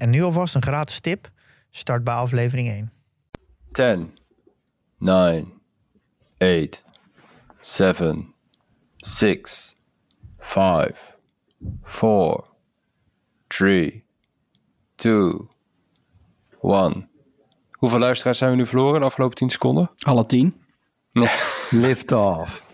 En nu alvast een gratis tip. Start bij aflevering 1. 10, 9, 8, 7, 6, 5, 4, 3, 2, 1. Hoeveel luisteraars zijn we nu verloren de afgelopen 10 seconden? Alle tien. Lift off.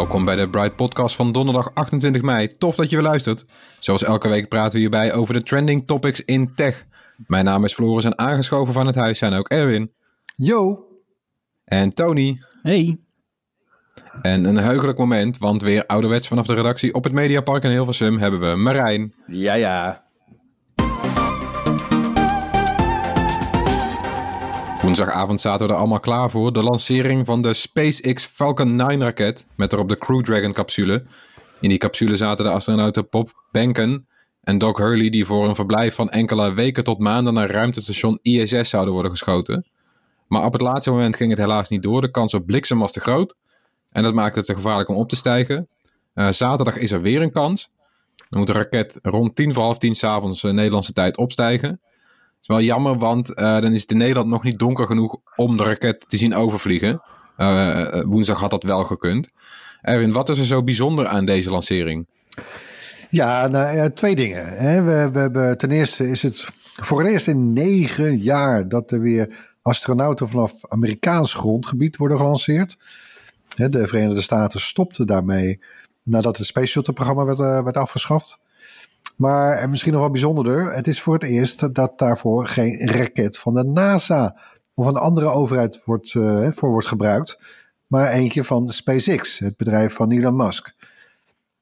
Welkom bij de Bright Podcast van donderdag 28 mei. Tof dat je weer luistert. Zoals elke week praten we hierbij over de trending topics in tech. Mijn naam is Floris en aangeschoven van het huis zijn ook Erwin Yo. en Tony. Hey. En een heugelijk moment, want weer ouderwets vanaf de redactie op het Mediapark in Hilversum hebben we Marijn, Ja, ja. Woensdagavond zaten we er allemaal klaar voor. De lancering van de SpaceX Falcon 9 raket. Met erop de Crew Dragon capsule. In die capsule zaten de astronauten Bob Behnken en Doc Hurley. Die voor een verblijf van enkele weken tot maanden naar ruimtestation ISS zouden worden geschoten. Maar op het laatste moment ging het helaas niet door. De kans op bliksem was te groot. En dat maakte het te gevaarlijk om op te stijgen. Eh, zaterdag is er weer een kans. Dan moet de raket rond tien voor half tien s'avonds uh, Nederlandse tijd opstijgen. Het is wel jammer, want eh, dan is het in Nederland nog niet donker genoeg om de raket te zien overvliegen. Eh, eh, woensdag had dat wel gekund. Erwin, wat is er zo bijzonder aan deze lancering? Ja, nou, twee dingen. We, we ten eerste is het voor het eerst in negen jaar dat er weer astronauten vanaf Amerikaans grondgebied worden gelanceerd. De Verenigde Staten stopten daarmee nadat het Space Shuttle programma werd, werd afgeschaft. Maar en misschien nog wel bijzonderder, het is voor het eerst dat daarvoor geen raket van de NASA of een andere overheid wordt, eh, voor wordt gebruikt, maar eentje van SpaceX, het bedrijf van Elon Musk.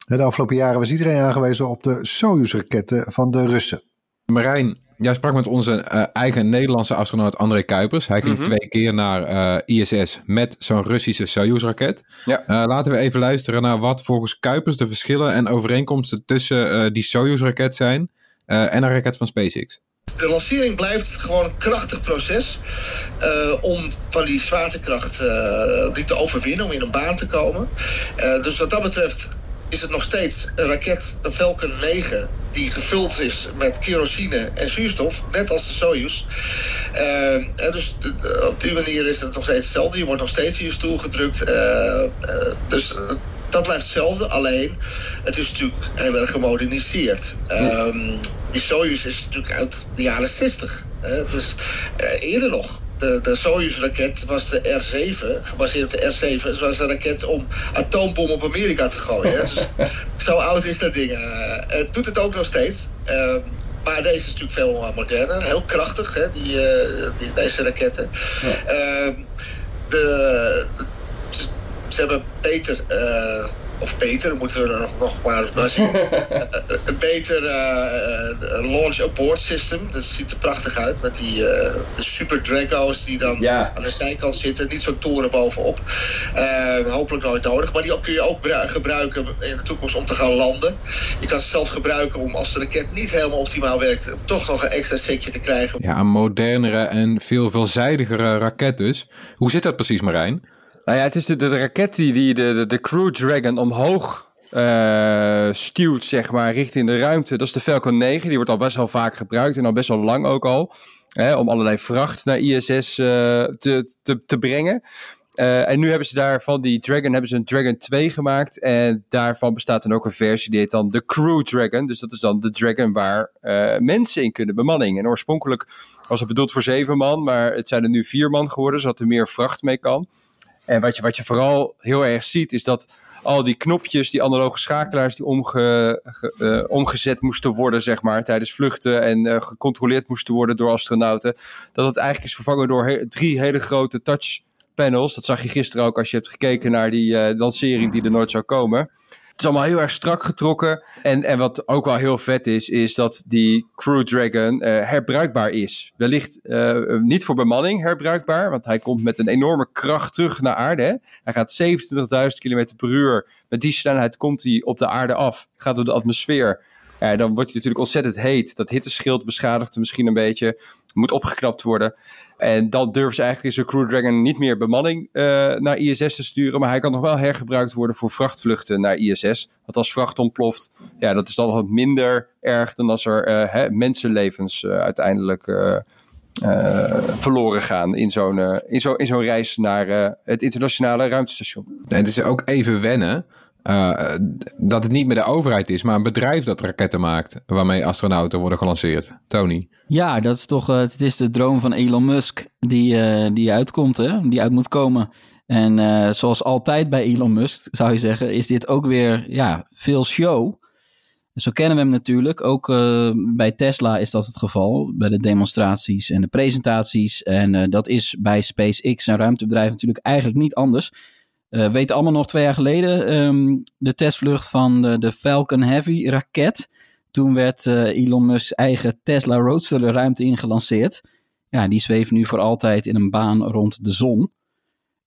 De afgelopen jaren was iedereen aangewezen op de Soyuz-raketten van de Russen. Marijn, jij sprak met onze eh, eigen Nederlandse astronaut André Kuipers. Hij ging Mhm. twee keer naar eh, ISS met zo'n Russische Soyuz-raket. Ja. Eh, laten we even luisteren naar wat volgens Kuipers de verschillen en overeenkomsten tussen eh, die Soyuz-raket zijn eh, en een raket van SpaceX. De lancering blijft gewoon een krachtig proces eh, om van die zwaartekracht eh, die te overwinnen, om in een baan te komen. Eh, dus wat dat betreft is het nog steeds een raket, de Falcon 9, die gevuld is met kerosine en zuurstof, net als de Soyuz. En dus op die manier is het nog steeds hetzelfde. Je wordt nog steeds in je stoel gedrukt. eh, eh, dus dat blijft hetzelfde. Alleen, het is natuurlijk heel erg gemoderniseerd. Ehm, die Soyuz is natuurlijk uit de jaren 60. hè. het is eh, eerder nog. De, de Soyuz-raket was de R7, gebaseerd op de R7. Het was een raket om atoombom op Amerika te gooien. hè. Dus, zo oud is dat ding. eh. het doet het ook nog steeds. Ehm, maar deze is natuurlijk veel moderner, heel krachtig, hè, die, eh, die, deze raketten. Ehm, de, ze, ze hebben beter, eh, of beter, moeten we er nog, nog maar, maar zien. Een beter eh, eh, launch abort system. Dat ziet er prachtig uit met die eh, de super Drago's die dan Ja. aan de zijkant zitten. Niet zo'n toren bovenop. Eh, hopelijk nooit nodig. Maar die kun je ook bru- gebruiken in de toekomst om te gaan landen. Je kan ze zelf gebruiken om als de raket niet helemaal optimaal werkt, om toch nog een extra setje te krijgen. Ja, een modernere en veel veelzijdigere raket dus. Hoe zit dat precies, Marijn? Nou ja, het is de, de, raket die, die de, de, de Crew Dragon omhoog eh, stuwt, zeg maar, richting de ruimte. Dat is de Falcon 9. Die wordt al best wel vaak gebruikt en al best wel lang ook al. Hè, om allerlei vracht naar ISS eh, te, te, te brengen. Eh, en nu hebben ze daar van die Dragon hebben ze een Dragon 2 gemaakt. En daarvan bestaat dan ook een versie die heet dan de Crew Dragon. Dus dat is dan de Dragon waar mensen in kunnen, bemanning. En oorspronkelijk was het bedoeld voor zeven man, maar het zijn er nu vier man geworden, zodat er meer vracht mee kan. En wat je, wat je vooral heel erg ziet, is dat al die knopjes, die analoge schakelaars die omge, ge- eh, omgezet moesten worden, zeg maar, tijdens vluchten en eh, gecontroleerd moesten worden door astronauten, dat het eigenlijk is vervangen door drie hele grote touch panels. Dat zag je gisteren ook als je hebt gekeken naar die eh, lancering die er nooit zou komen. Is allemaal heel erg strak getrokken. En, en wat ook wel heel vet is, is dat die Crew Dragon eh, herbruikbaar is. Wellicht eh, niet voor bemanning herbruikbaar, want hij komt met een enorme kracht terug naar aarde. Hè? Hij gaat 27.000 km per uur. Met die snelheid komt hij op de aarde af, gaat door de atmosfeer. Ja, dan wordt hij natuurlijk ontzettend heet. Dat hitteschild beschadigt hem misschien een beetje. Moet opgeknapt worden. En dan durven ze eigenlijk in zo'n Crew Dragon niet meer bemanning eh, naar ISS te sturen. Maar hij kan nog wel hergebruikt worden voor vrachtvluchten naar ISS. Want als vracht ontploft, ja, dat is dan wat minder erg dan als er eh, hè, mensenlevens eh, uiteindelijk verloren gaan in zo'n in zo, in zo'n reis naar het internationale ruimtestation. En het is ook even wennen eh, dat het niet meer de overheid is, maar een bedrijf dat raketten maakt waarmee astronauten worden gelanceerd. Tony. Ja, dat is toch, eh, het is de droom van Elon Musk die, eh, die uitkomt, hè? die uit moet komen. En zoals altijd bij Elon Musk, zou je zeggen, is dit ook weer ja, veel show. Zo kennen we hem natuurlijk. Ook bij Tesla is dat het geval. Bij de demonstraties en de presentaties. En dat is bij SpaceX, een ruimtebedrijf, natuurlijk eigenlijk niet anders. Eh, we weten allemaal nog twee jaar geleden ehm, de testvlucht van de, de Falcon Heavy raket. Toen werd eh, Elon Musk's eigen Tesla Roadster de ruimte in gelanceerd. Ja, die zweeft nu voor altijd in een baan rond de zon.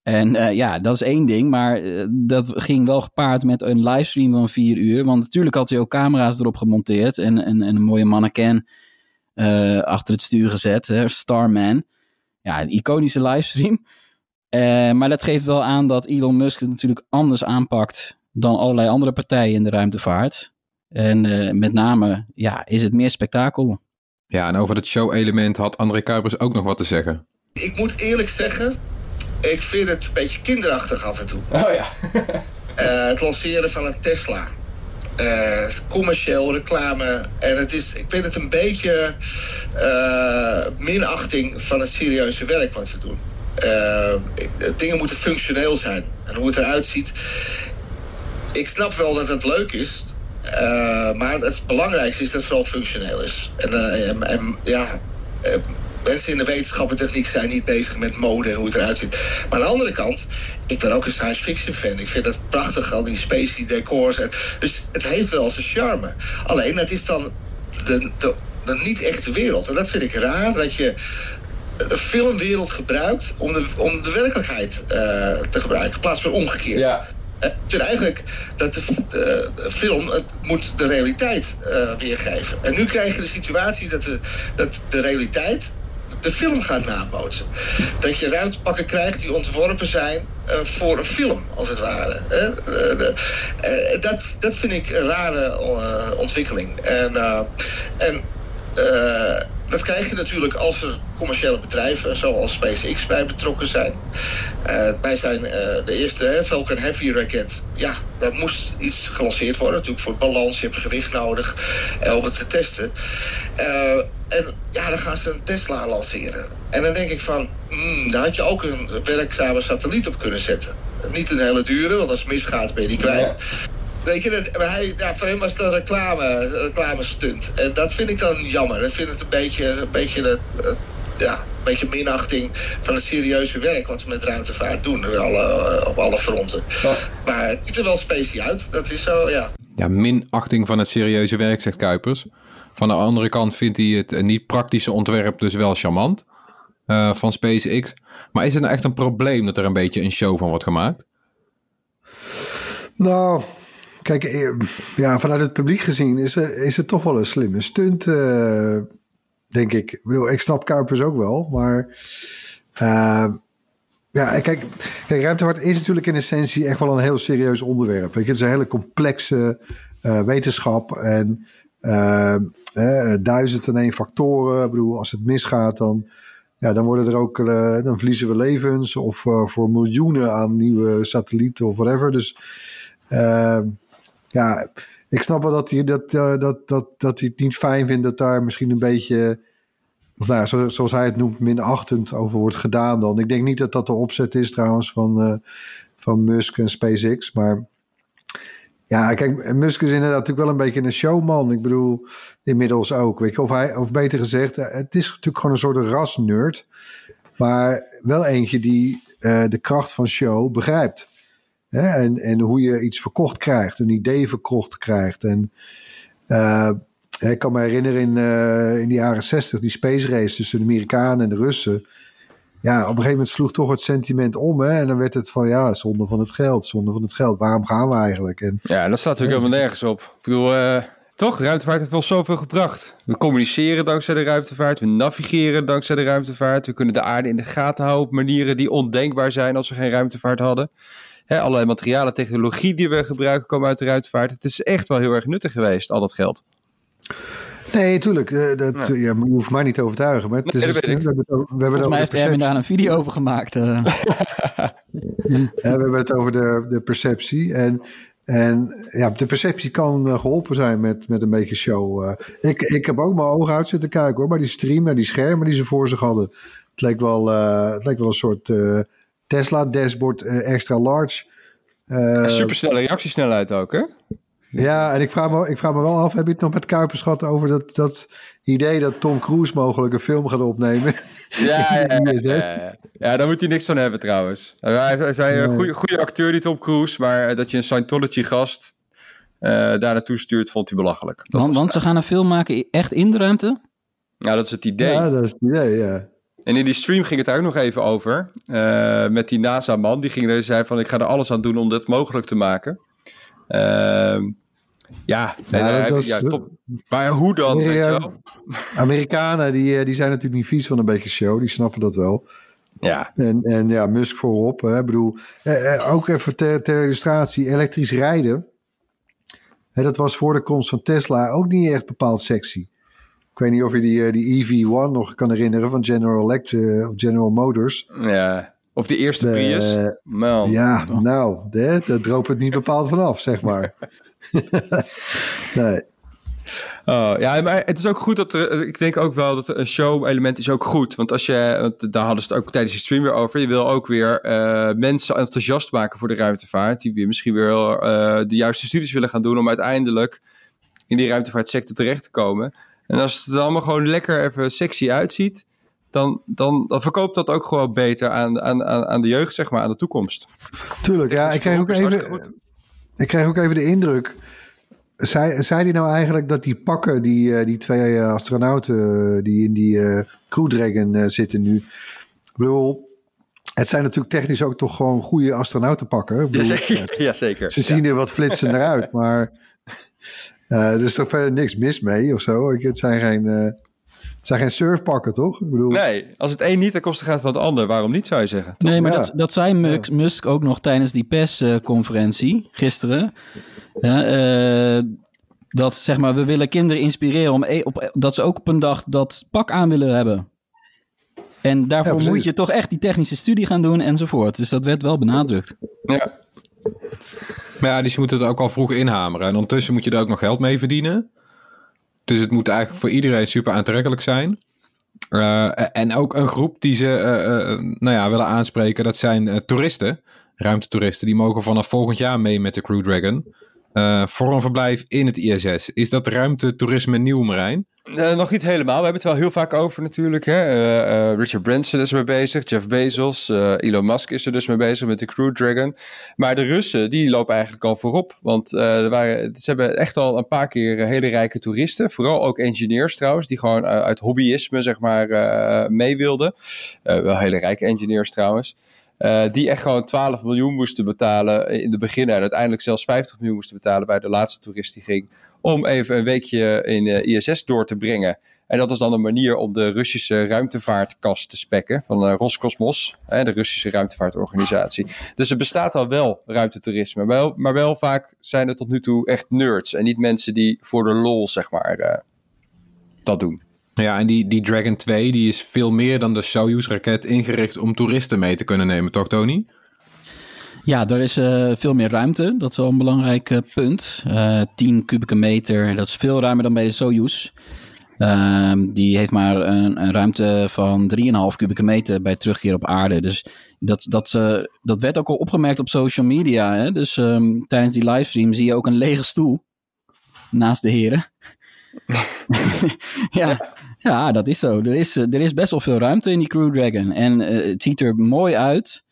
En eh, ja, dat is één ding, maar eh, dat ging wel gepaard met een livestream van vier uur. Want natuurlijk had hij ook camera's erop gemonteerd en, en, en een mooie mannequin eh, achter het stuur gezet, hè, Starman. Ja, een iconische livestream. Eh, maar dat geeft wel aan dat Elon Musk het natuurlijk anders aanpakt dan allerlei andere partijen in de ruimtevaart. En eh, met name ja, is het meer spektakel. Ja, en over het show-element had André Kuipers ook nog wat te zeggen. Ik moet eerlijk zeggen, ik vind het een beetje kinderachtig af en toe. Oh ja. Eh, het lanceren van een Tesla. Eh, commercieel reclame. En het is, ik vind het een beetje eh, minachting van het serieuze werk wat we doen. Eh, dingen moeten functioneel zijn. En hoe het eruit ziet. Ik snap wel dat het leuk is. eh, maar het belangrijkste is dat het vooral functioneel is. En, eh, en, ja, mensen in de wetenschap en techniek zijn niet bezig met mode en hoe het eruit ziet. Maar aan de andere kant, ik ben ook een science fiction fan. Ik vind het prachtig, al die spacey decors. Dus het heeft wel zijn charme. Alleen, het is dan de, de, de niet-echte wereld. En dat vind ik raar, dat je een filmwereld gebruikt om de, om de werkelijkheid eh, te gebruiken. In plaats van omgekeerd. Ja. Eh, Ik vind eigenlijk dat de, de- de film het moet de realiteit eh, weergeven. En nu krijg je de situatie dat de, dat de realiteit de film gaat nabootsen. Dat je ruimtepakken krijgt die ontworpen zijn eh, voor een film, als het ware. Eh, de- eh, dat, dat vind ik een rare eh, ontwikkeling. En, eh, en eh, dat krijg je natuurlijk als er commerciële bedrijven zoals SpaceX bij betrokken zijn. Eh, wij zijn eh, de eerste hè, Falcon Heavy raket. Ja, daar moest iets gelanceerd worden. Natuurlijk voor balans, je hebt gewicht nodig eh, om het te testen. En ja, dan gaan ze een Tesla lanceren. En dan denk ik van, hmm, daar had je ook een werkzame satelliet op kunnen zetten. Niet een hele dure, want als het misgaat ben je die kwijt. Weet je, dat- maar hij, ja, voor hem was het een reclame, een reclame stunt. En dat vind ik dan jammer. Ik vind het een beetje, een beetje, de, eh, ja, een beetje minachting van het serieuze werk wat we met ruimtevaart doen. Op alle, eh, op alle fronten. Maar het ziet er wel specie uit. Dat is zo, ja. Ja, minachting van het serieuze werk, zegt Kuipers. Van de andere kant vindt hij het eh, niet praktische ontwerp dus wel charmant eh, van SpaceX. Maar is het nou echt een probleem dat er een beetje een show van wordt gemaakt? Nou, kijk, eh, ja, vanuit het publiek gezien is, is het toch wel een slimme stunt, eh, denk ik. Ik bedoel, ik snap Kuipers ook wel, maar... eh, ja, kijk, kijk, ruimtevaart is natuurlijk in essentie echt wel een heel serieus onderwerp. Weet je, het is een hele complexe wetenschap en eh, duizend en één factoren. Ik bedoel, als het misgaat, dan, ja, dan worden er ook, dan verliezen we levens of voor miljoenen aan nieuwe satellieten of whatever. Dus ja, ik snap wel dat hij, dat, eh, dat, dat, dat hij het niet fijn vindt dat daar misschien een beetje nou, zoals hij het noemt, minachtend over wordt gedaan dan. Ik denk niet dat dat de opzet is trouwens van, eh, van Musk en SpaceX. Maar ja, kijk, Musk is inderdaad natuurlijk wel een beetje een showman. Ik bedoel, inmiddels ook. Weet je, of, hij, of beter gezegd, eh, het is natuurlijk gewoon een soort rasnerd. Maar wel eentje die de kracht van show begrijpt. Hè? En, en hoe je iets verkocht krijgt, een idee verkocht krijgt. En eh, ik kan me herinneren in, eh, in de jaren zestig, die space race tussen de Amerikanen en de Russen. Ja, op een gegeven moment sloeg toch het sentiment om. Hè? En dan werd het van, ja, zonde van het geld, zonde van het geld. Waarom gaan we eigenlijk? En Ja, dat staat natuurlijk helemaal nergens op. Ik bedoel, eh, toch? Ruimtevaart heeft wel zoveel gebracht. We communiceren dankzij de ruimtevaart. We navigeren dankzij de ruimtevaart. We kunnen de aarde in de gaten houden op manieren die ondenkbaar zijn als we geen ruimtevaart hadden. Hè, allerlei materialen, technologie die we gebruiken komen uit de ruimtevaart. Het is echt wel heel erg nuttig geweest, al dat geld. Nee, tuurlijk. eh, dat, Ja. ja. je hoeft mij niet te overtuigen. Maar het Nee, is, dat weet ik. we hebben we hebben Volgens mij heeft Erwin daar een video over gemaakt. eh. we hebben het over de, de perceptie. En, en ja, de perceptie kan eh, geholpen zijn met, met een beetje show. eh. ik, ik heb ook mijn ogen uit zitten kijken hoor. Maar die stream en die schermen die ze voor zich hadden. Het leek wel, eh, het leek wel een soort eh, Tesla dashboard eh, extra large. Eh, Super snelle reactiesnelheid ook, hè? Ja, en ik vraag, me, ik vraag me wel af, heb je het nog met Kuipers gehad over dat, dat idee dat Tom Cruise mogelijk een film gaat opnemen? Ja, ja, ja, ja, ja. Ja, daar moet hij niks van hebben trouwens. Hij, hij zei een Nee. goede, goede acteur, die Tom Cruise, maar eh, dat je een Scientology-gast eh, daar naartoe stuurt, vond hij belachelijk. Dat Want, want ze gaan een film maken echt in de ruimte? Nou, dat is het idee. Ja, dat is het idee, ja. En in die stream ging het daar ook nog even over. eh, met die NASA-man. Die ging er zei van ik ga er alles aan doen om dit mogelijk te maken. Ehm, ja, nee, Ja, dat is- ja, top. maar hoe dan? Wel? Amerikanen, die, eh, die zijn natuurlijk niet vies van een beetje show. Die snappen dat wel. Ja, En, en ja, Musk voorop. Hè, Ik bedoel, eh, eh, ook even ter, ter illustratie. Elektrisch rijden. Hè, dat was voor de komst van Tesla ook niet echt bepaald sexy. Ik weet niet of je die, eh, die EV1 nog kan herinneren van General Electric of General Motors. ja. Of de eerste De- Prius. Ja, nou, hè, daar droop het niet bepaald vanaf, zeg maar. nee. Oh, ja, maar het is ook goed dat er. Ik denk ook wel dat een show-element is ook goed. Want als je. Want daar hadden ze het ook tijdens de stream weer over. Je wil ook weer eh, mensen enthousiast maken voor de ruimtevaart. Die weer misschien weer eh, de juiste studies willen gaan doen. om uiteindelijk in die ruimtevaartsector terecht te komen. En als het er allemaal gewoon lekker even sexy uitziet. Dan, dan, dan verkoopt dat ook gewoon beter aan, aan, aan aan de jeugd, zeg maar, aan de toekomst. Tuurlijk, ja, ik kreeg ook even, ik kreeg ook even de indruk. Zei, zei hij nou eigenlijk dat die pakken, die, eh, die twee eh, astronauten eh, die in die Crew Dragon eh, zitten nu. Ik bedoel, het zijn natuurlijk technisch ook toch gewoon goede astronautenpakken. Ik bedoel, Jazeker. Jazeker. Ze zien er wat flitsender uit, maar eh, er is toch verder niks mis mee of zo. Ik- Het zijn geen, eh, het zijn geen surfpakken, toch? Ik bedoel, Nee, als het een niet ten koste gaat van het ander, waarom niet zou je zeggen? Nee, maar Ja. dat, dat zei Musk, Musk ook nog tijdens die persconferentie gisteren. Ja, eh, dat zeg maar, we willen kinderen inspireren om e- op, dat ze ook op een dag dat pak aan willen hebben. En daarvoor moet je toch echt die technische studie gaan doen enzovoort. Dus dat werd wel benadrukt. Ja. Ja, dus je moet het ook al vroeg inhameren. En ondertussen moet je er ook nog geld mee verdienen. Dus het moet eigenlijk voor iedereen super aantrekkelijk zijn. Eh, en ook een groep die ze eh, eh, nou ja, willen aanspreken, dat zijn toeristen. Ruimtetoeristen, die mogen vanaf volgend jaar mee met de Crew Dragon. voor een verblijf in het ISS. Is dat ruimtetoerisme nieuw, Marijn? Eh, nog niet helemaal. We hebben het wel heel vaak over natuurlijk. Hè? Eh, eh, Richard Branson is mee bezig. Jeff Bezos. Elon Musk is er dus mee bezig met de Crew Dragon. Maar de Russen, die lopen eigenlijk al voorop. Want er waren, ze hebben echt al een paar keer hele rijke toeristen. Vooral ook engineers trouwens. Die gewoon uit hobbyisme zeg maar mee wilden. Wel hele rijke engineers trouwens. Die echt gewoon 12 miljoen moesten betalen in de begin. En uiteindelijk zelfs 50 miljoen moesten betalen bij de laatste toerist die ging. Om even een weekje in eh, ISS door te brengen. En dat is dan een manier om de Russische ruimtevaartkast te spekken. Van eh, Roscosmos, hè, de Russische ruimtevaartorganisatie. Dus er bestaat al wel ruimtetoerisme. Maar wel, maar wel vaak zijn er tot nu toe echt nerds. En niet mensen die voor de lol, zeg maar, eh, dat doen. Ja, en die, die Dragon 2 die is veel meer dan de Soyuz-raket ingericht om toeristen mee te kunnen nemen, toch Tony? Ja, er is eh, veel meer ruimte. Dat is wel een belangrijk eh, punt. Eh 10 kubieke meter, dat is veel ruimer dan bij de Soyuz. Ehm, die heeft maar een, een ruimte van 3,5 kubieke meter bij terugkeer op aarde. Dus dat, dat, eh, dat werd ook al opgemerkt op social media. Hè? Dus ehm, tijdens die livestream zie je ook een lege stoel naast de heren. ja, ja, dat is zo. Er is, er is best wel veel ruimte in die Crew Dragon. En eh, het ziet er mooi uit.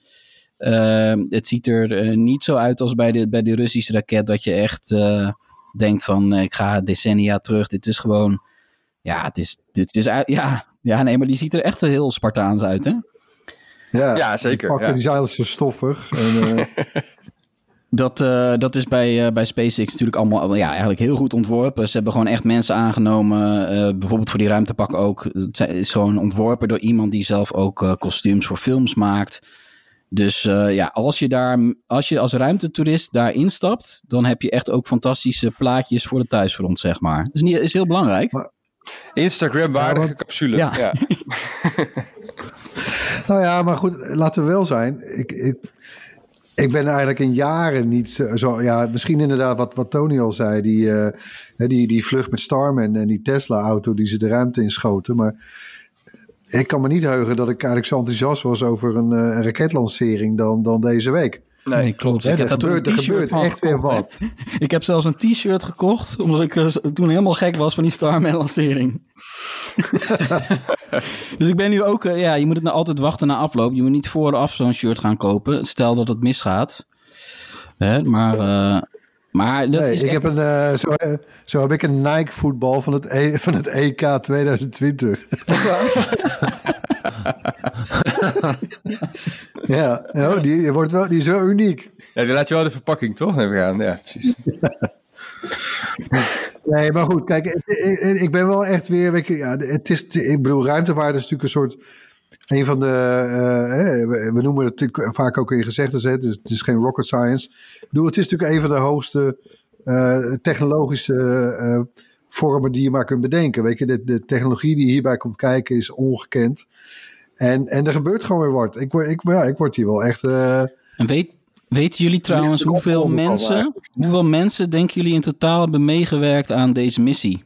Ehm, het ziet er eh, niet zo uit als bij de, bij de Russische raket dat je echt eh, denkt van ik ga decennia terug. Dit is gewoon, ja, het is, dit is, ja, ja, nee, maar die ziet er echt heel Spartaans uit, hè? Ja, Ja, zeker, Die pakken ja. die zeilen zo stoffig. En, eh, Dat, eh, dat is bij, eh, bij SpaceX natuurlijk allemaal ja, eigenlijk heel goed ontworpen. Ze hebben gewoon echt mensen aangenomen. eh, bijvoorbeeld voor die ruimtepak ook. Het zijn- is gewoon ontworpen door iemand die zelf ook eh, kostuums voor films maakt. Dus eh, ja, als je, daar, als je als ruimtetoerist daar instapt, dan heb je echt ook fantastische plaatjes voor de thuisfront, zeg maar. Dat is, niet, is heel belangrijk. Instagram-waardige Ja, capsule. Ja. Ja. nou ja, maar goed, laten we wel zijn. Ik, ik, ik ben eigenlijk in jaren niet zo... zo- ja, misschien inderdaad wat, wat Tony al zei. Die, eh, hè, die, die vlucht met Starman en die Tesla-auto die ze de ruimte inschoten. Maar ik kan me niet heugen dat ik eigenlijk zo enthousiast was over een, eh, een raketlancering dan, dan deze week. Nee, klopt. Hè, ik heb er gebeurt, er gebeurt van echt weer wat. Ik heb zelfs een t-shirt gekocht, omdat ik eh, toen helemaal gek was van die Starman-lancering. dus ik ben nu ook, eh, ja, je moet het nou altijd wachten na afloop. Je moet niet vooraf zo'n shirt gaan kopen, stel dat het misgaat. Hè, maar, eh, maar dat Nee, is ik echt- heb een, eh, zo, eh, zo heb ik een Nike voetbal van het, e, van het EK 2020. ja, ja die, die wordt wel, die is wel uniek. ja, die laat je wel de verpakking toch even gaan. Ja, precies. Nee, maar goed, kijk, ik, ik, ik ben wel echt weer. Je, ja, het is, ik bedoel, ruimtevaart is natuurlijk een soort. Een van de. eh, we, noemen het natuurlijk vaak ook in gezegdes. hè, Het is, het is geen rocket science. Ik bedoel, het is natuurlijk een van de hoogste eh, technologische eh, vormen die je maar kunt bedenken. Weet je, de, de technologie die hierbij komt kijken is ongekend. En, en er gebeurt gewoon weer wat. Ik, word- ik, ja, ik word hier wel echt. En weet, weten jullie trouwens hoeveel mensen, hoeveel mensen denken jullie in totaal hebben meegewerkt aan deze missie?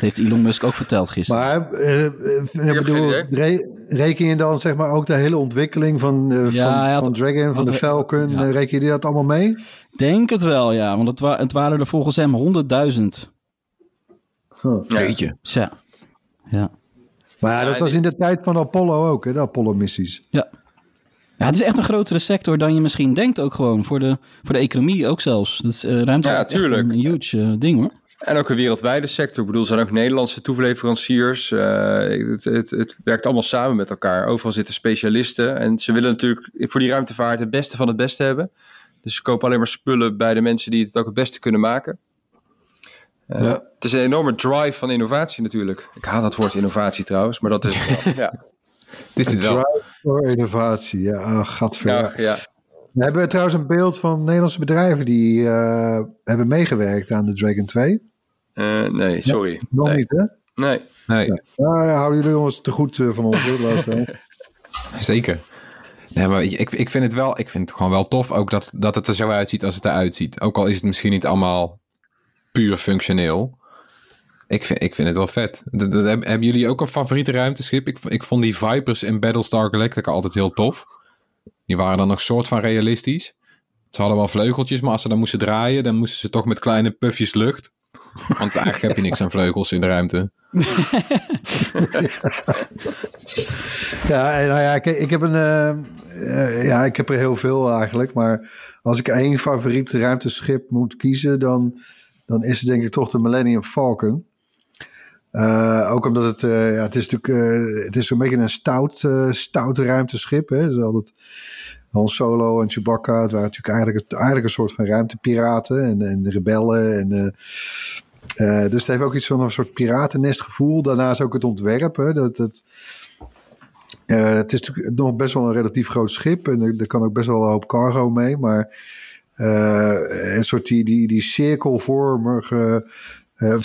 Heeft Elon Musk ook verteld gisteren. Maar eh, eh, ik bedoel, re- reken je dan zeg maar ook de hele ontwikkeling van, eh, Ja, van, van Dragon, van de Falcon, ja. reken je dat allemaal mee? Denk het wel, ja. Want het, wa- het waren er volgens hem 100.000. Ja. Zo. Ja. Maar ja, dat Ja, was in de tijd van Apollo ook, hè, de Apollo-missies. Ja. ja, het is echt een grotere sector dan je misschien denkt ook gewoon. Voor de, voor de economie ook zelfs. Dat is, eh, ruimte Ja, een huge ding hoor. En ook een wereldwijde sector. Ik bedoel, er zijn ook Nederlandse toeleveranciers. Eh, het, het, het werkt allemaal samen met elkaar. Overal zitten specialisten. En ze willen natuurlijk voor die ruimtevaart het beste van het beste hebben. Dus ze kopen alleen maar spullen bij de mensen die het ook het beste kunnen maken. Eh, Ja. Het is een enorme drive van innovatie natuurlijk. Ik haat dat woord innovatie trouwens, maar dat is het wel. ja. Het is het wel. Drive for innovatie, ja, oh, gadver. Ja, ja. We hebben trouwens een beeld van Nederlandse bedrijven die eh, hebben meegewerkt aan de Dragon 2. Eh, nee, sorry. Nog nee. niet, hè? nee. Nee, Nou ja, houden jullie ons te goed eh, van ons. hoor, zeker. Nee, maar ik, ik vind het wel, ik vind het gewoon wel tof ook dat, dat het er zo uitziet als het eruit ziet. Ook al is het misschien niet allemaal puur functioneel. Ik vind, ik vind het wel vet. Hebben jullie ook een favoriete ruimteschip? Ik, ik vond die Vipers in Battlestar Galactica altijd heel tof. Die waren dan nog soort van realistisch. Ze hadden wel vleugeltjes, maar als ze dan moesten draaien, dan moesten ze toch met kleine puffjes lucht. Want eigenlijk heb je niks aan vleugels in de ruimte. Ja, nou ja, kijk, ik heb een. eh, eh, ja, ik heb er heel veel eigenlijk. Maar als ik één favoriet ruimteschip moet kiezen, dan, dan is het denk ik toch de Millennium Falcon. Eh, ook omdat het, ja, het is natuurlijk, het is zo'n beetje een stout, stout ruimteschip. Hè? Dus altijd Han Solo en Chewbacca, het waren natuurlijk eigenlijk, eigenlijk een soort van ruimtepiraten en, en rebellen. En, eh, dus het heeft ook iets van een soort piratennestgevoel. Daarnaast ook het ontwerp. Dat, eh, het is natuurlijk nog best wel een relatief groot schip. En er, kan ook best wel een hoop cargo mee. Maar eh, een soort die, die, die cirkelvormige...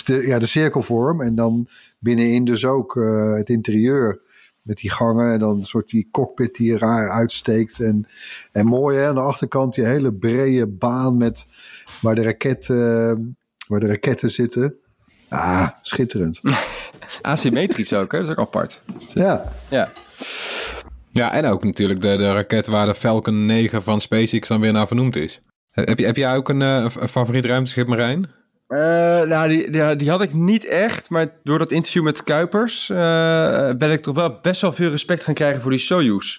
ja, de cirkelvorm. En dan binnenin dus ook het interieur. Met die gangen en dan een soort die cockpit die raar uitsteekt. En, en mooi hè, aan de achterkant die hele brede baan met waar de, raket, waar de raketten zitten. Ah, schitterend. Asymmetrisch ook, hè? Dat is ook apart. Ja, Ja. Ja, en ook natuurlijk de, de raket waar de Falcon 9 van SpaceX dan weer naar vernoemd is. Heb, je, heb jij ook een, eh, een favoriet ruimteschip, Marijn? Eh, nou, die, die, die had ik niet echt, maar door dat interview met Kuipers eh, ben ik toch wel best wel veel respect gaan krijgen voor die Soyuz.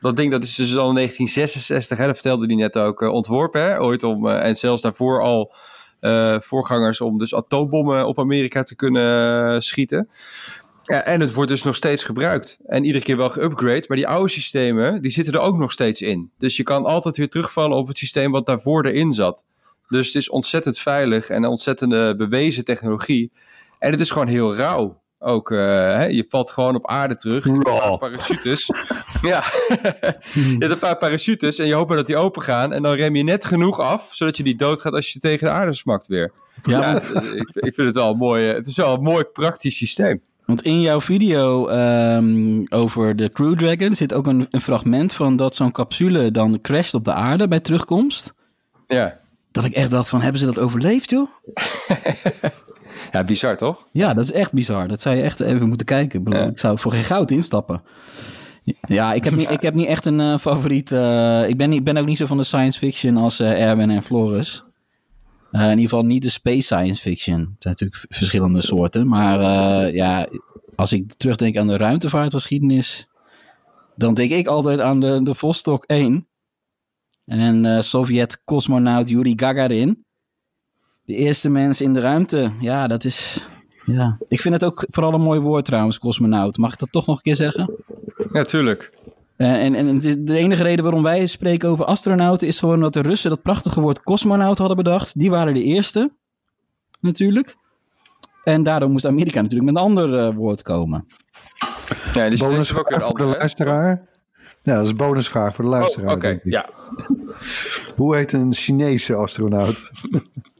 Dat ding dat is dus al in 1966, hè, dat vertelde hij net ook, ontworpen. Hè, ooit om, en zelfs daarvoor al eh, voorgangers om dus atoombommen op Amerika te kunnen eh, schieten. En het wordt dus nog steeds gebruikt. En iedere keer wel geüpgrade. Maar die oude systemen, die zitten er ook nog steeds in. Dus je kan altijd weer terugvallen op het systeem wat daarvoor erin zat. Dus het is ontzettend veilig en een ontzettende bewezen technologie. En het is gewoon heel rauw. Ook, eh, hè, je valt gewoon op aarde terug. Je hebt een paar parachutes. ja. je hebt een paar parachutes en je hoopt maar dat die open gaan. En dan rem je net genoeg af, zodat je niet doodgaat als je tegen de aarde smakt weer. Ja, Ja, want, het- ik, ik vind het wel mooi, het is wel een mooi praktisch systeem. want in jouw video ehm, over de Crew Dragon zit ook een, een fragment van dat zo'n capsule dan crasht op de aarde bij terugkomst. Ja, Dat ik echt dacht van, hebben ze dat overleefd joh? ja bizar toch? Ja, dat is echt bizar. Dat zou je echt even moeten kijken. Ik bedoel, Ja. Ik zou voor geen goud instappen. Ja, ik heb niet, ik heb niet echt een eh, favoriet. eh, ik, ben ik ben ook niet zo van de science fiction als eh, Erwin en Floris. In ieder geval niet de space science fiction. Er zijn natuurlijk verschillende soorten. Maar ja, als ik terugdenk aan de ruimtevaartgeschiedenis... dan denk ik altijd aan de, de Vostok 1. En Sovjet-cosmonaut Yuri Gagarin. De eerste mens in de ruimte. Ja, dat is... Ja, ik vind het ook vooral een mooi woord trouwens, cosmonaut. Mag ik dat toch nog een keer zeggen? Ja, tuurlijk. Eh, en, en het is de enige reden waarom wij spreken over astronauten is gewoon dat de Russen dat prachtige woord cosmonaut hadden bedacht. Die waren de eerste, natuurlijk. En daardoor moest Amerika natuurlijk met een ander eh, woord komen. Ja, die is ook bonusvraag weer een voor de luisteraar. Ja, dat is een bonusvraag voor de luisteraar. Oh, Oké, denk ik. ja. Hoe heet een Chinese astronaut?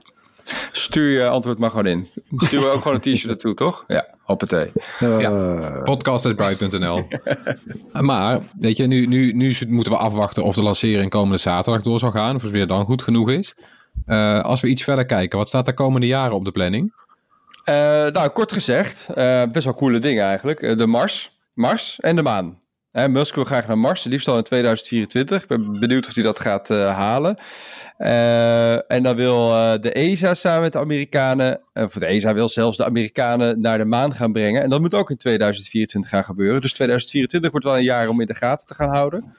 Stuur je antwoord maar gewoon in. Stuur we ook gewoon een t-shirt naartoe, toch? Ja, hoppatee. Eh, Podcast.bright.nl Maar, weet je, nu, nu, nu moeten we afwachten of de lancering komende zaterdag door zal gaan. Of het weer dan goed genoeg is. Eh, als we iets verder kijken, wat staat de komende jaren op de planning? Eh, nou, kort gezegd, eh, best wel coole dingen eigenlijk. De Mars, Mars en de maan. Hè, Musk wil graag naar Mars, liefst al in 2024. Ik ben benieuwd of hij dat gaat eh, halen. Eh, en dan wil eh, de ESA samen met de Amerikanen, of de ESA wil zelfs de Amerikanen naar de maan gaan brengen. En dat moet ook in 2024 gaan gebeuren. Dus 2024 wordt wel een jaar om in de gaten te gaan houden.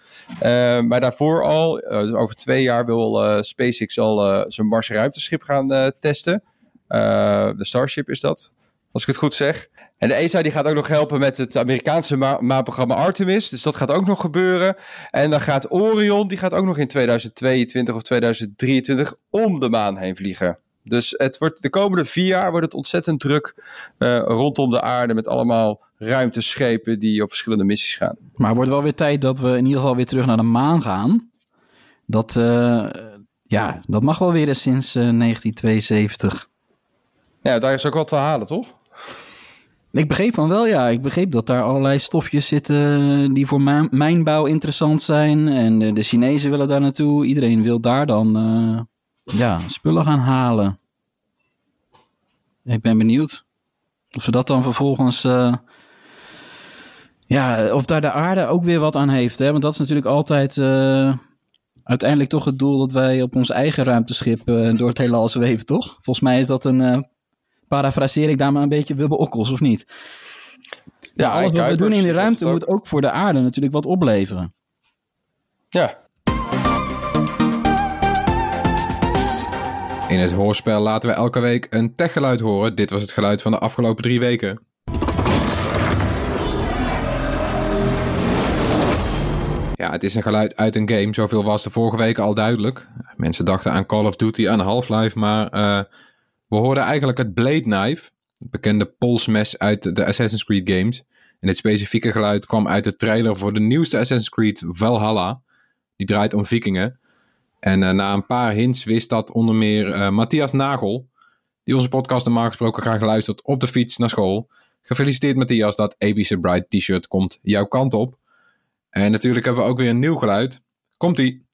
Maar daarvoor al, over twee jaar, wil SpaceX al zijn Mars ruimteschip gaan testen. De Starship is dat, als ik het goed zeg. En de ESA die gaat ook nog helpen met het Amerikaanse ma- maanprogramma Artemis. Dus dat gaat ook nog gebeuren. En dan gaat Orion, die gaat ook nog in 2022 of 2023 om de maan heen vliegen. Dus het wordt, de komende vier jaar wordt het ontzettend druk eh, rondom de aarde met allemaal ruimteschepen die op verschillende missies gaan. Maar het wordt wel weer tijd dat we in ieder geval weer terug naar de maan gaan. Dat, eh, ja, dat mag wel weer eens sinds eh, 1972. Ja, daar is ook wat te halen, toch? Ik begreep van wel, ja. Ik begreep dat daar allerlei stofjes zitten die voor mijn- mijnbouw interessant zijn. En de, Chinezen willen daar naartoe. Iedereen wil daar dan eh, ja, spullen gaan halen. Ik ben benieuwd of ze dat dan vervolgens... eh, ja, of daar de aarde ook weer wat aan heeft. Hè? Want dat is natuurlijk altijd... eh, uiteindelijk toch het doel dat wij op ons eigen ruimteschip eh, door het heelal zweven, toch? Volgens mij is dat een... parafraseer ik daar maar een beetje Wubbe Okkels, of niet? Ja, alles wat we doen in de ruimte moet ook voor de aarde natuurlijk wat opleveren. Ja, In het hoorspel laten we elke week een techgeluid horen. Dit was het geluid van de afgelopen drie weken. Ja, het is een geluid uit een game. Zoveel was de vorige weken al duidelijk. Mensen dachten aan Call of Duty, aan Half-Life, maar eh, we hoorden eigenlijk het Blade Knife. Het bekende polsmes uit de Assassin's Creed games. En dit specifieke geluid kwam uit de trailer voor de nieuwste Assassin's Creed Valhalla. Die draait om vikingen. En eh, na een paar hints wist dat onder meer eh, Matthias Nagel, die onze podcast normaal gesproken graag luistert op de fiets naar school. Gefeliciteerd Matthias, dat ABC Bright t-shirt komt jouw kant op. En natuurlijk hebben we ook weer een nieuw geluid. Komt-ie.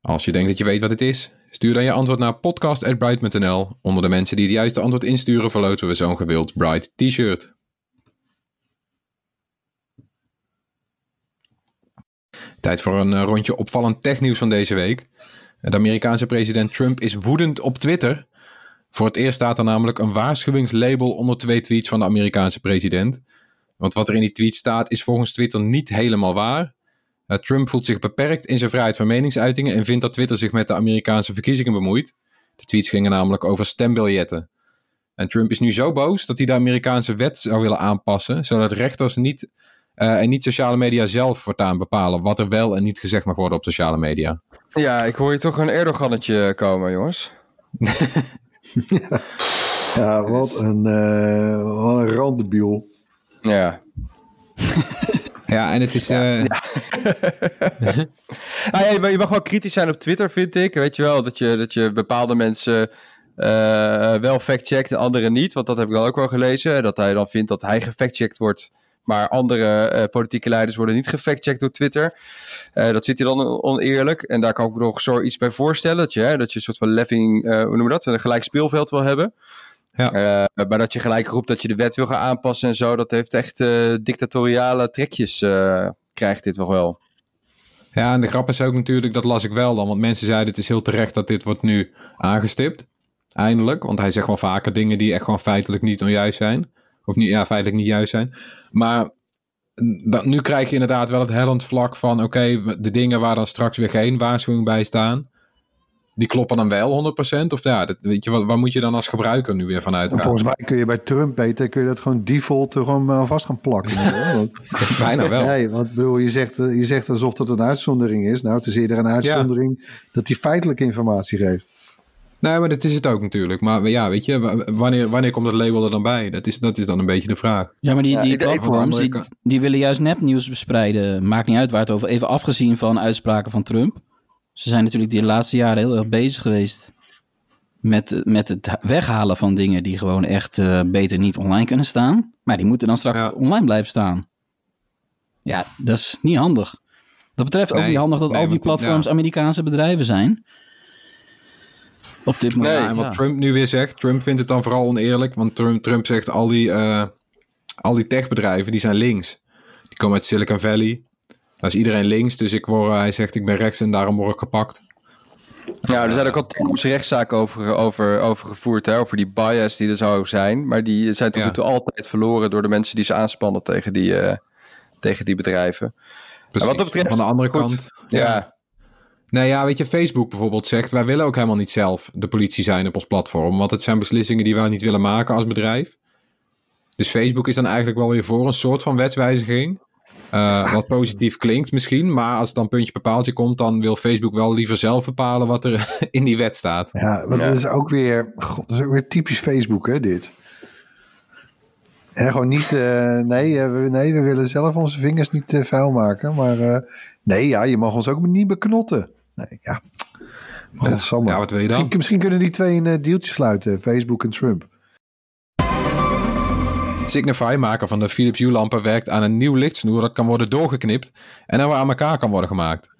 Als je denkt dat je weet wat het is, Stuur dan je antwoord naar podcast.bright.nl. Onder de mensen die het juiste antwoord insturen verloten we zo'n gewild Bright t-shirt. Tijd voor een eh, rondje opvallend technieuws van deze week. De Amerikaanse president Trump is woedend op Twitter. Voor het eerst staat er namelijk een waarschuwingslabel onder twee tweets van de Amerikaanse president. Want wat er in die tweet staat is volgens Twitter niet helemaal waar. Uh, Trump voelt zich beperkt in zijn vrijheid van meningsuitingen en vindt dat Twitter zich met de Amerikaanse verkiezingen bemoeit. De tweets gingen namelijk over stembiljetten. En Trump is nu zo boos dat hij de Amerikaanse wet zou willen aanpassen, zodat rechters niet, uh, en niet sociale media zelf voortaan bepalen wat er wel en niet gezegd mag worden op sociale media. Ja, ik hoor je toch een Erdogannetje komen, jongens. Ja, wat een, uh, wat een randebiel. Ja. Ja, en het is. Uh... nou ja, je, mag, je mag wel kritisch zijn op Twitter, vind ik. Weet je wel, dat je, dat je bepaalde mensen uh, wel fact-checkt en anderen niet. Want dat heb ik dan ook wel gelezen. Dat hij dan vindt dat hij gefact-checkt wordt. Maar andere uh, politieke leiders worden niet gefact-checkt door Twitter. dat vindt hij dan oneerlijk. En daar kan ik me nog zo iets bij voorstellen. Dat je, hè, dat je een soort van leffing, hoe noem je dat? Een gelijk speelveld wil hebben. Ja. Uh, maar dat je gelijk roept dat je de wet wil gaan aanpassen en zo, dat heeft echt uh, dictatoriale trekjes, uh, krijgt dit toch wel. Ja, en de grap is ook natuurlijk, dat las ik wel dan, want mensen zeiden het is heel terecht dat dit wordt nu aangestipt. Eindelijk, want hij zegt wel vaker dingen die echt gewoon feitelijk niet onjuist zijn. Of niet, ja, feitelijk niet juist zijn. Maar dat, nu krijg je inderdaad wel het hellend vlak van, oké, okay, de dingen waar dan straks weer geen waarschuwing bij staan, die kloppen dan wel 100%? Of ja, dat, weet je, wat, waar moet je dan als gebruiker nu weer vanuit gaan? Volgens mij kun je bij Trump beter, kun je dat gewoon default er gewoon uh, vast gaan plakken. Bijna wel. Nee, want bedoel, je, zegt, je zegt alsof het een uitzondering is. Nou, het is eerder een uitzondering ja. dat hij feitelijke informatie geeft. Nee, maar dat is het ook natuurlijk. Maar ja, weet je, wanneer, wanneer komt het label er dan bij? Dat is, dat is dan een beetje de vraag. Ja, maar die, die ja, platforms, die, die willen juist nepnieuws bespreiden. Maakt niet uit waar het over... Even afgezien van uitspraken van Trump ze zijn natuurlijk die laatste jaren heel erg bezig geweest met, met het weghalen van dingen die gewoon echt uh, beter niet online kunnen staan. Maar die moeten dan straks ja. online blijven staan. Ja, dat is niet handig. Dat betreft nee, ook niet handig dat nee, al die platforms ja. Amerikaanse bedrijven zijn. Op dit moment. Nee, en wat Trump nu weer zegt, Trump vindt het dan vooral oneerlijk. Want Trump, Trump zegt al die, uh, al die techbedrijven die zijn links. Die komen uit Silicon Valley. Is iedereen links, dus ik word, hij zegt ik ben rechts en daarom word ik gepakt. Ja, er zijn ook al talloze rechtszaken over, over, over gevoerd, hè, over die bias die er zou zijn. Maar die zijn tot nu toe altijd verloren door de mensen die ze aanspannen tegen die, uh, tegen die bedrijven. Precies. wat dat betreft, Van de andere goed, kant. Ja. ja. Nou ja, weet je, Facebook bijvoorbeeld zegt, wij willen ook helemaal niet zelf de politie zijn op ons platform. Want het zijn beslissingen die wij niet willen maken als bedrijf. Dus Facebook is dan eigenlijk wel weer voor een soort van wetswijziging. Uh, wat positief klinkt misschien, maar als het dan puntje bepaaltje komt, dan wil Facebook wel liever zelf bepalen wat er in die wet staat. Ja, want ja. dat is ook weer, god, dat is ook weer typisch Facebook, hè, dit. En gewoon niet, uh, nee, uh, we, nee, we willen zelf onze vingers niet uh, vuil maken, maar nee, ja, je mag ons ook niet beknotten. Nee, ja. Ja, wat wil je dan? Misschien, misschien kunnen die twee een deeltje sluiten, Facebook en Trump. Signify, maker van de Philips Hue-lampen, werkt aan een nieuw lichtsnoer dat kan worden doorgeknipt en dan weer aan elkaar kan worden gemaakt.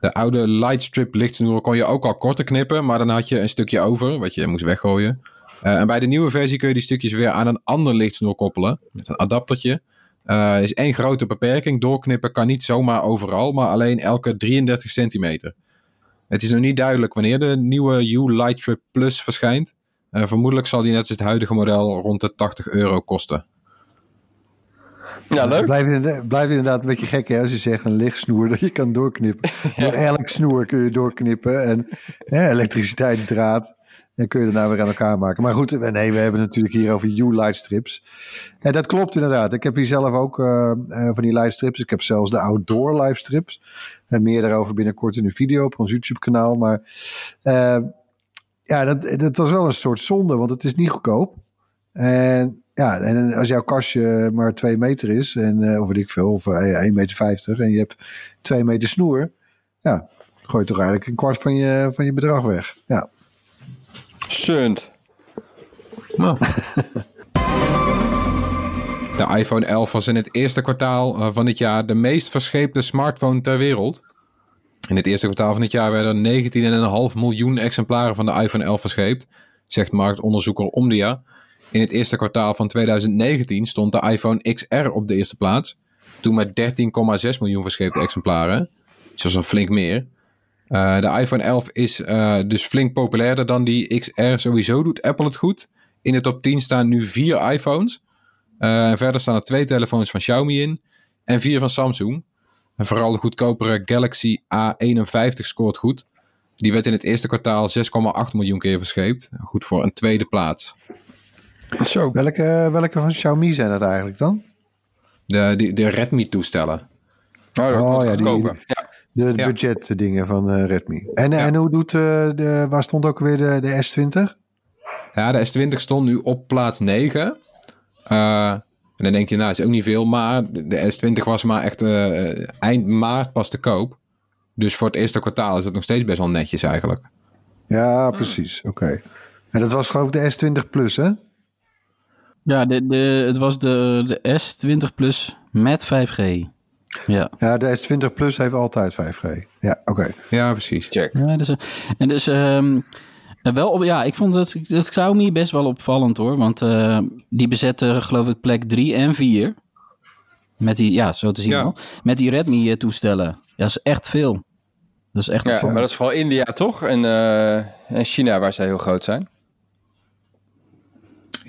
De oude lightstrip lichtsnoeren kon je ook al korter knippen, maar dan had je een stukje over, wat je moest weggooien. Uh, en bij de nieuwe versie kun je die stukjes weer aan een ander lichtsnoer koppelen, met een adaptertje. Er is één grote beperking, doorknippen kan niet zomaar overal, maar alleen elke 33 centimeter. Het is nog niet duidelijk wanneer de nieuwe Hue Lightstrip Plus verschijnt. Uh, vermoedelijk zal die net als het huidige model rond de 80 euro kosten. Ja, leuk. Blijft inderdaad, blijft inderdaad een beetje gek hè, als je zegt een lichtsnoer dat je kan doorknippen. ja. Elk snoer kun je doorknippen en hè, elektriciteitsdraad. En kun je daarna weer aan elkaar maken. Maar goed, nee, we hebben het natuurlijk hier over U-lightstrips. En dat klopt inderdaad. Ik heb hier zelf ook uh, van die lightstrips. Ik heb zelfs de outdoor lightstrips. En meer daarover binnenkort in een video op ons YouTube kanaal. Maar uh, ja, dat, dat was wel een soort zonde, want het is niet goedkoop. En ja, en als jouw kastje maar twee meter is, en, uh, of weet ik veel, of 1,50 meter 50, en je hebt twee meter snoer, ja, gooi je toch eigenlijk een kwart van je, van je bedrag weg. Ja. Sunt. Nou. De iPhone 11 was in het eerste kwartaal van dit jaar de meest verscheepte smartphone ter wereld. In het eerste kwartaal van het jaar werden er 19,5 miljoen exemplaren van de iPhone 11 verscheept, zegt marktonderzoeker Omdia. In het eerste kwartaal van 2019 stond de iPhone XR op de eerste plaats. Toen met 13,6 miljoen verscheepte exemplaren. Dus dat is een flink meer. Uh, de iPhone 11 is uh, dus flink populairder dan die XR. Sowieso doet Apple het goed. In de top 10 staan nu vier iPhones. En verder staan er twee telefoons van Xiaomi in. En vier van Samsung. En vooral de goedkopere Galaxy A51 scoort goed. Die werd in het eerste kwartaal 6,8 miljoen keer verscheept. Goed voor een tweede plaats. Zo. Welke, welke van Xiaomi zijn dat eigenlijk dan? De, de, de Redmi-toestellen. Oh, Oh, ja, die-. Ja. De Ja. budget dingen van eh, Redmi. En, Ja. en hoe doet eh, de, waar stond ook weer de, de S20? Ja, de S20 stond nu op plaats 9. Eh, en dan denk je, nou, is ook niet veel. Maar de- de S20 was maar echt eh, eind maart pas te koop. Dus voor het eerste kwartaal is het nog steeds best wel netjes eigenlijk. Ja, precies. Oké. En dat was geloof ik de S20 Plus, hè? Ja, de, de, het was de, de S20 Plus met 5G. Ja. Ja, de S20 Plus heeft altijd 5G. Ja, oké. Ja, precies. Check. Ja, dus, eh, en dus ehm, eh, wel, op, ja, ik vond het, dat Xiaomi best wel opvallend hoor. Want eh, die bezetten geloof ik plek 3 en 4. Met die, ja, zo te zien Ja. wel. Met die Redmi toestellen. Ja, dat is echt veel. Dat is echt Ja, maar dat is vooral India toch? En, eh, en China waar zij heel groot zijn.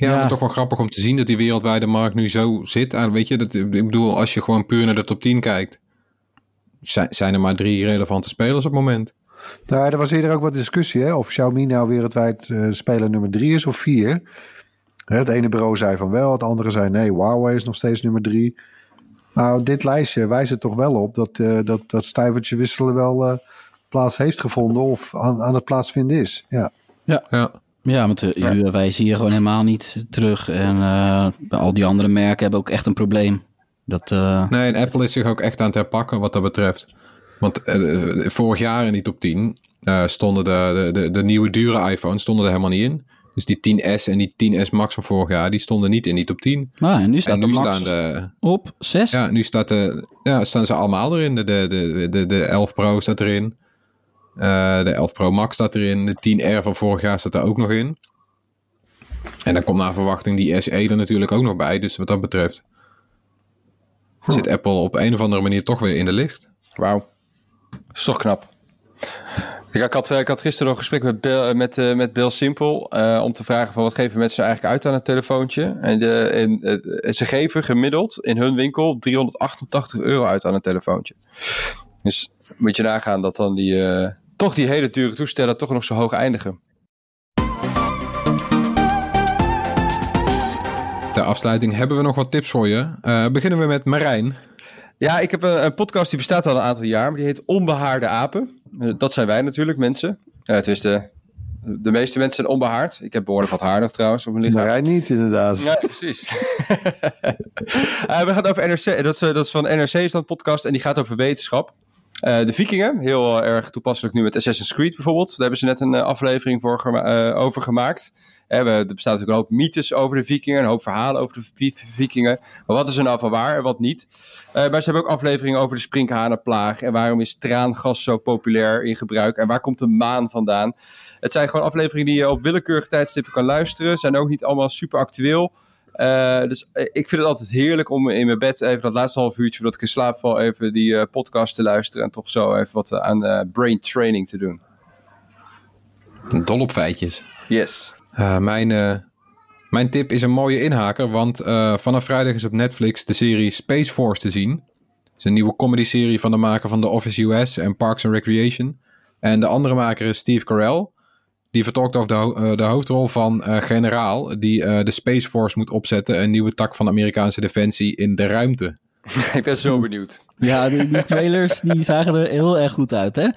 Ja, Ja. maar toch wel grappig om te zien dat die wereldwijde markt nu zo zit. Ah, weet je, dat, ik bedoel, als je gewoon puur naar de top 10 kijkt, zijn, zijn er maar drie relevante spelers op het moment. Nou, er was eerder ook wat discussie, hè? Of Xiaomi nou wereldwijd eh, speler nummer 3 is of 4. Het ene bureau zei van wel, het andere zei nee, Huawei is nog steeds nummer 3. Nou, dit lijstje wijst er toch wel op dat eh, dat, dat stuivertje wisselen wel eh, plaats heeft gevonden of aan, aan het plaatsvinden is. Ja. Ja, Ja, want uh, Ja. wij zien hier gewoon helemaal niet terug. En eh, al die andere merken hebben ook echt een probleem. Dat, eh, nee, en Apple is zich ook echt aan het herpakken wat dat betreft. Want eh, eh, vorig jaar in die top 10 eh, stonden de, de, de, de nieuwe dure iPhones stonden er helemaal niet in. Dus die 10S en die 10S Max van vorig jaar, die stonden niet in die top 10. nou, en nu staat En nu de Max staan de, op 6. Ja, nu staat de, ja, staan ze allemaal erin. De, de, de, de, de 11 Pro staat erin. Eh, de 11 Pro Max staat erin. De 10R van vorig jaar staat er ook nog in. En dan komt naar verwachting die SE er natuurlijk ook nog bij. Dus wat dat betreft zit Apple op een of andere manier toch weer in de licht. Wauw. Is toch knap. Ja, ik, had, eh, ik had gisteren nog een gesprek met Bill, eh, met, met Bill eh, om te vragen van wat geven mensen nou eigenlijk uit aan het telefoontje. En, de, en ze geven gemiddeld in hun winkel 388 euro uit aan een telefoontje. Dus moet je nagaan dat dan die, toch die hele dure toestellen toch nog zo hoog eindigen. Ter afsluiting hebben we nog wat tips voor je. Eh, beginnen we met Marijn. Ja, ik heb een, een podcast die bestaat al een aantal jaar, maar die heet Onbehaarde Apen. Eh, dat zijn wij natuurlijk, mensen. Uh, het is de, de meeste mensen zijn onbehaard. Ik heb behoorlijk wat haar nog trouwens op mijn lichaam. Maar jij niet, inderdaad. Ja, precies. uh, we gaan over NRC. Dat is, dat is van NRC is dat podcast en die gaat over wetenschap. Uh, de Vikingen, heel uh, erg toepasselijk nu met Assassin's Creed bijvoorbeeld. Daar hebben ze net een uh, aflevering voor over gemaakt. er bestaat natuurlijk een hoop mythes over de Vikingen, een hoop verhalen over de Vikingen. Maar wat is er nou van waar en wat niet? maar ze hebben ook afleveringen over de sprinkhanenplaag en waarom is traangas zo populair in gebruik en waar komt de maan vandaan? Het zijn gewoon afleveringen die je op willekeurige tijdstippen kan luisteren. Zijn ook niet allemaal super actueel. Uh, dus ik vind het altijd heerlijk om in mijn bed even dat laatste half uurtje voordat ik in slaap val even die uh, podcast te luisteren en toch zo even wat aan uh, brain training te doen. Dol op feitjes. Yes. Mijn, mijn tip is een mooie inhaker, want vanaf vrijdag is op Netflix de serie Space Force te zien. Het is een nieuwe comedy-serie van de maker van The Office US en Parks and Recreation. En de andere maker is Steve Carell. Die vertolkt over de, ho uh, de hoofdrol van uh, generaal die uh, de Space Force moet opzetten. Een nieuwe tak van de Amerikaanse defensie in de ruimte. Ik ben zo benieuwd. Ja, die, die trailers die zagen er heel erg goed uit, hè?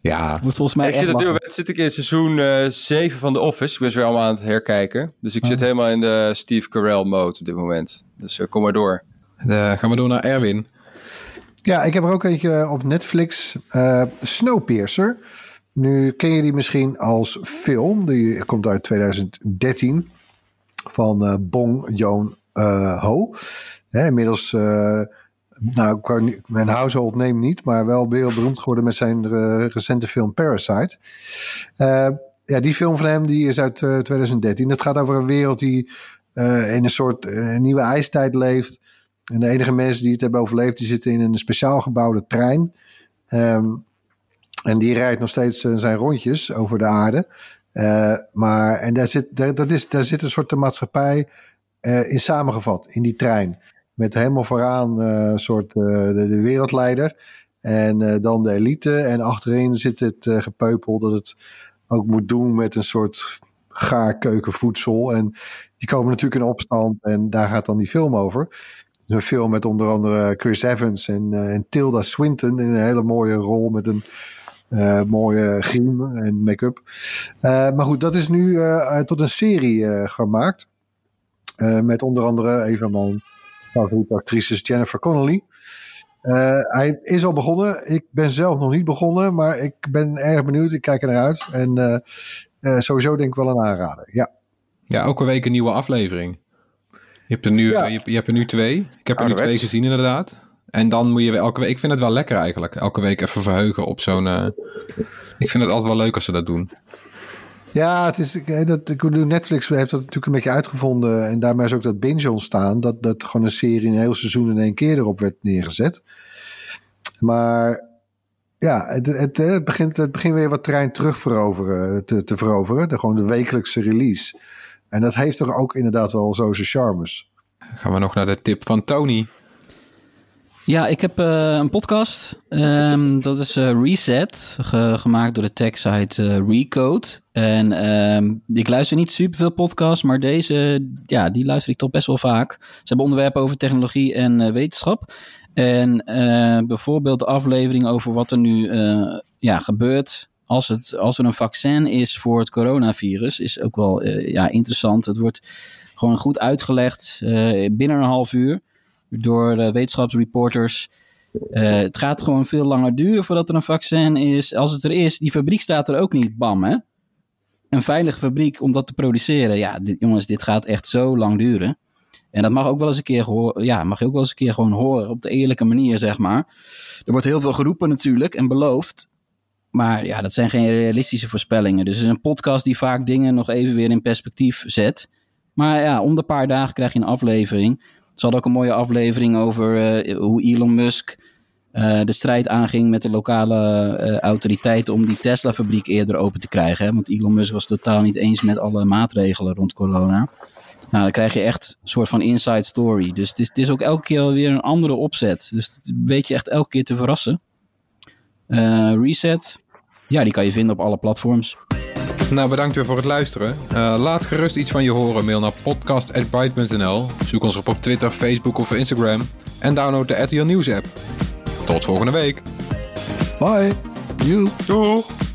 Ja. Moet volgens mij ik zit, nu, zit ik in seizoen 7 van The Office. Ik ben weer allemaal aan het herkijken. Dus ik Oh. zit helemaal in de Steve Carell mode op dit moment. Dus kom maar door. De, gaan we door naar Erwin. Ja, ik heb er ook eentje op Netflix. Snowpiercer. Nu ken je die misschien als film. Die komt uit 2013 van uh, Bong Joon-ho. Uh, inmiddels uh, nou, mijn household name niet, maar wel wereldberoemd geworden met zijn eh, recente film Parasite. Eh, ja, die film van hem die is uit eh, 2013. Het gaat over een wereld die eh, in een soort eh, nieuwe ijstijd leeft. En de enige mensen die het hebben overleefd, die zitten in een speciaal gebouwde trein. Ehm, en die rijdt nog steeds eh, zijn rondjes over de aarde. Eh, maar, en daar zit, daar, dat is, daar zit een soort de maatschappij eh, in samengevat, in die trein. Met helemaal vooraan een soort de, de wereldleider. En dan de elite. En achterin zit het gepeupel dat het ook moet doen met een soort gaarkeukenvoedsel. En die komen natuurlijk in opstand. En daar gaat dan die film over. Een film met onder andere Chris Evans en, en Tilda Swinton in een hele mooie rol met een mooie griem en make-up. Eh, maar goed, dat is nu eh, tot een serie eh, gemaakt. Eh, met onder andere een van mijn favoriete actrices Jennifer Connelly. Eh, hij is al begonnen. Ik ben zelf nog niet begonnen, maar ik ben erg benieuwd. Ik kijk er naar uit. En eh, eh, sowieso denk ik wel een aanrader. Ja. Ja, elke week een nieuwe aflevering. Je hebt er nu, Ja. je, hebt, je hebt er nu twee. Ik heb er nu twee gezien inderdaad. En dan moet je elke week... Ik vind het wel lekker eigenlijk. Elke week even verheugen op zo'n... eh, ik vind het altijd wel leuk als ze dat doen. Ja, het is, eh, dat, Netflix heeft dat natuurlijk een beetje uitgevonden. En daarmee is ook dat binge ontstaan. Dat, dat gewoon een serie een heel seizoen in één keer erop werd neergezet. Maar ja, het, het, het, begint, het begint weer wat terrein terug veroveren, te, te veroveren. De, gewoon de wekelijkse release. En dat heeft toch ook inderdaad wel zo zijn charmes. Gaan we nog naar de tip van Tony. Ja, ik heb eh, een podcast. Ehm, dat is eh, Reset, ge- gemaakt door de techsite eh Recode. En ehm, ik luister niet superveel podcasts, maar deze, ja, die luister ik toch best wel vaak. Ze hebben onderwerpen over technologie en wetenschap. En bijvoorbeeld de aflevering over wat er nu ja, gebeurt als, het, als er een vaccin is voor het coronavirus, is ook wel ja, interessant. Het wordt gewoon goed uitgelegd binnen een half uur door de wetenschapsreporters. Eh, het gaat gewoon veel langer duren voordat er een vaccin is. Als het er is, die fabriek staat er ook niet, bam hè. Een veilige fabriek om dat te produceren. Ja, jongens, dit gaat echt zo lang duren. En dat mag ook wel eens een keer ja, mag je ook wel eens een keer gewoon horen op de eerlijke manier, zeg maar. Er wordt heel veel geroepen natuurlijk en beloofd. Maar ja, dat zijn geen realistische voorspellingen. Dus het is een podcast die vaak dingen nog even weer in perspectief zet. Maar ja, om de paar dagen krijg je een aflevering. Ze hadden ook een mooie aflevering over eh, hoe Elon Musk eh, de strijd aanging met de lokale eh, autoriteiten om die Tesla-fabriek eerder open te krijgen. Hè? Want Elon Musk was totaal niet eens met alle maatregelen rond corona. Nou, dan krijg je echt een soort van inside story. Dus het is, het is ook elke keer weer een andere opzet. Dus het weet je echt elke keer te verrassen. Reset, ja, die kan je vinden op alle platforms. Nou, bedankt weer voor het luisteren. Eh, laat gerust iets van je horen. Mail naar podcast.byte.nl. Zoek ons op op Twitter, Facebook of Instagram. En download de RTL Nieuws app. Tot volgende week. Bye! Joe. Doeg!